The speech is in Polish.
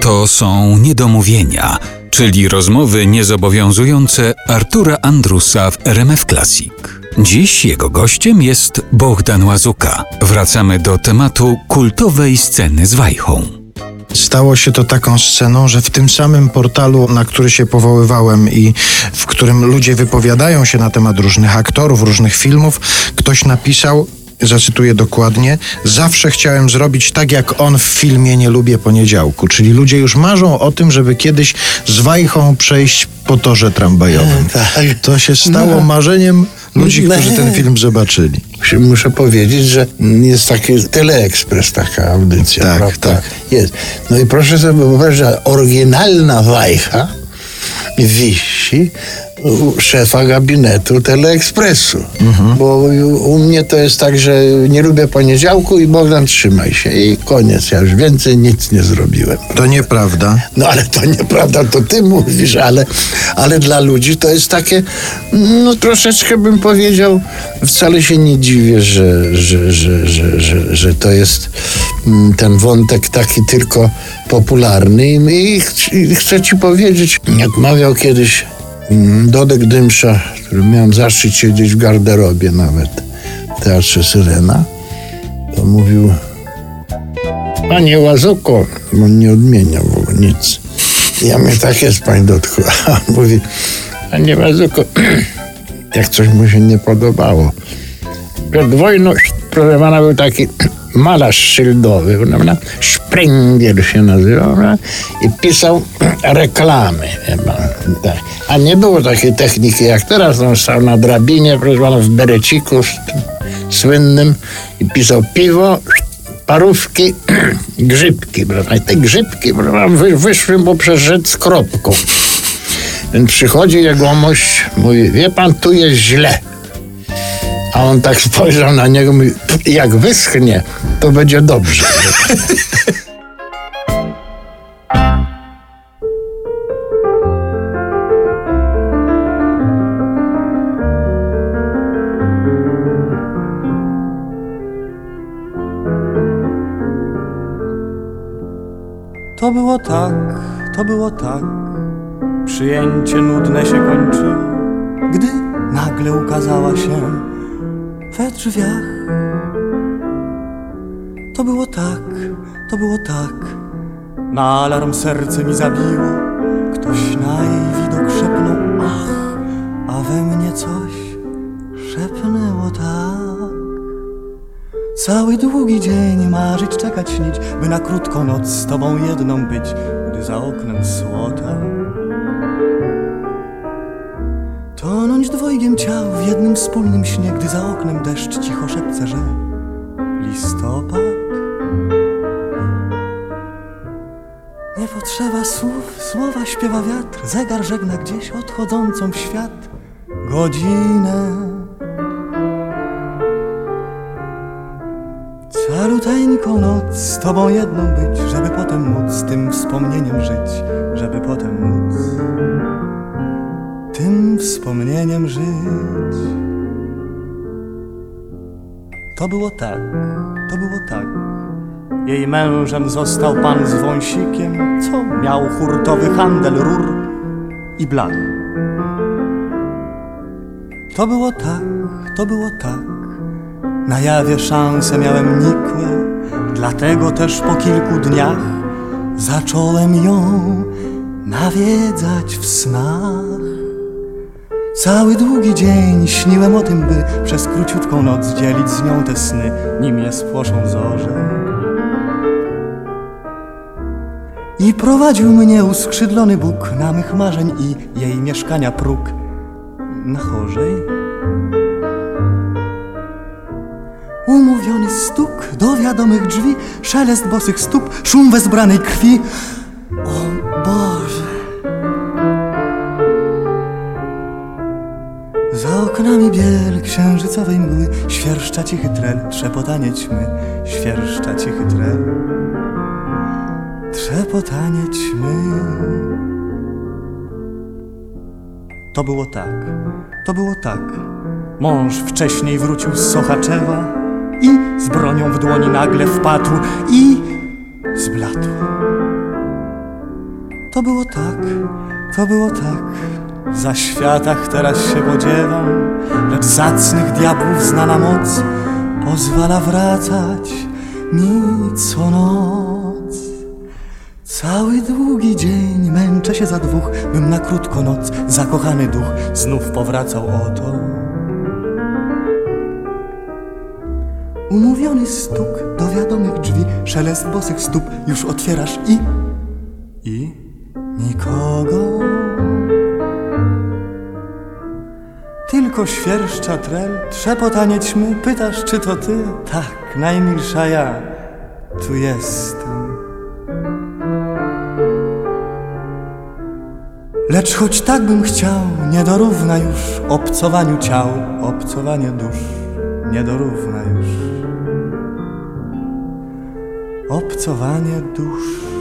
To są niedomówienia, czyli rozmowy niezobowiązujące Artura Andrusa w RMF Classic. Dziś jego gościem jest Bohdan Łazuka. Wracamy do tematu kultowej sceny z Wajchą. Stało się to taką sceną, że w tym samym portalu, na który się powoływałem i w którym ludzie wypowiadają się na temat różnych aktorów, różnych filmów, ktoś napisał, zacytuję dokładnie, zawsze chciałem zrobić tak jak on w filmie Nie lubię poniedziałku. Czyli ludzie już marzą o tym, żeby kiedyś z wajchą przejść po torze tramwajowym. Tak. To się stało No. marzeniem ludzi, No. którzy ten film zobaczyli. Muszę- powiedzieć, że jest taki Teleekspres, taka audycja, Tak, prawda? tak. Jest. No i proszę sobie wyobrazić, że oryginalna wajcha wisi szefa gabinetu Teleekspresu. Mhm. Bo u mnie to jest tak, że nie lubię poniedziałku i Bogdan trzymaj się. I koniec, ja już więcej nic nie zrobiłem. To nieprawda. No ale to nieprawda, to ty mówisz, ale, ale dla ludzi to jest takie, no troszeczkę bym powiedział, wcale się nie dziwię, że, że, że, że, że, że to jest mm, ten wątek taki tylko popularny i, i, ch- i chcę ci powiedzieć, jak mawiał kiedyś Dodek Dymsza, który miałem zaszczyt siedzieć w garderobie nawet w Teatrze Syrena, to mówił Panie Łazuko, on nie odmieniał w ogóle nic. Ja mnie tak jest, pani Dotku. A mówi, Panie Łazuko, jak coś mu się nie podobało. Przed wojną, proszę pana, był taki malarz szyldowy, prawda? Sprenger się nazywał, prawda? i pisał reklamy. Tak. A nie było takiej techniki jak teraz, on stał na drabinie, proszę pana, w bereciku słynnym i pisał piwo, parówki grzybki. Prawda? I te grzybki prawda, wy, wyszły mu przez rzecz z kropką. Ten przychodzi jegomość, mówi, wie pan, tu jest źle. On tak spojrzał na niego, mówi, jak wyschnie, to będzie dobrze. To było tak, to było tak. Przyjęcie nudne się kończyło, gdy nagle ukazała się we drzwiach. To było tak, to było tak. Na alarm serce mi zabiło. Ktoś na jej widok szepnął ach, a we mnie coś szepnęło tak. Cały długi dzień marzyć, czekać, śnić, by na krótką noc z tobą jedną być, gdy za oknem słota. Tonąć dwojgiem ciał w jednym wspólnym śnie, gdy za oknem deszcz cicho szepce, że listopad. Nie potrzeba słów, słowa śpiewa wiatr, zegar żegna gdzieś odchodzącą w świat godzinę. Caluteńką noc z tobą jedną być, żeby potem móc z tym wspomnieniem żyć, żeby potem móc tym wspomnieniem żyć. To było tak, to było tak. Jej mężem został pan z wąsikiem, co miał hurtowy handel rur i blan. To było tak, to było tak. Na jawie szanse miałem nikłe, dlatego też po kilku dniach zacząłem ją nawiedzać w snach. Cały długi dzień śniłem o tym, by przez króciutką noc dzielić z nią te sny, nim je spłoszą zorze. I prowadził mnie uskrzydlony Bóg na mych marzeń i jej mieszkania próg na chorzej. Umówiony stuk do wiadomych drzwi, szelest bosych stóp, szum wezbranej krwi. Za oknami biel księżycowej mgły Świerszcza cichy trel, trzepotanie ćmy Świerszcza cichy trel. Trzepotanie ćmy. To było tak, to było tak. Mąż wcześniej wrócił z Sochaczewa I z bronią w dłoni nagle wpadł I zbladł To było tak, to było tak. Za światach teraz się podziewam, lecz zacnych diabłów znana moc pozwala wracać mi co noc. Cały długi dzień męczę się za dwóch, bym na krótko noc zakochany duch znów powracał oto. Umówiony stuk do wiadomych drzwi, szelest bosych stóp już otwierasz i... i nikogo. Tylko świerszcza trel, trzepotanie ćmy, pytasz czy to ty? Tak, najmilsza ja, tu jestem. Lecz choć tak bym chciał, nie dorówna już obcowaniu ciał, obcowanie dusz nie dorówna już. Obcowanie dusz.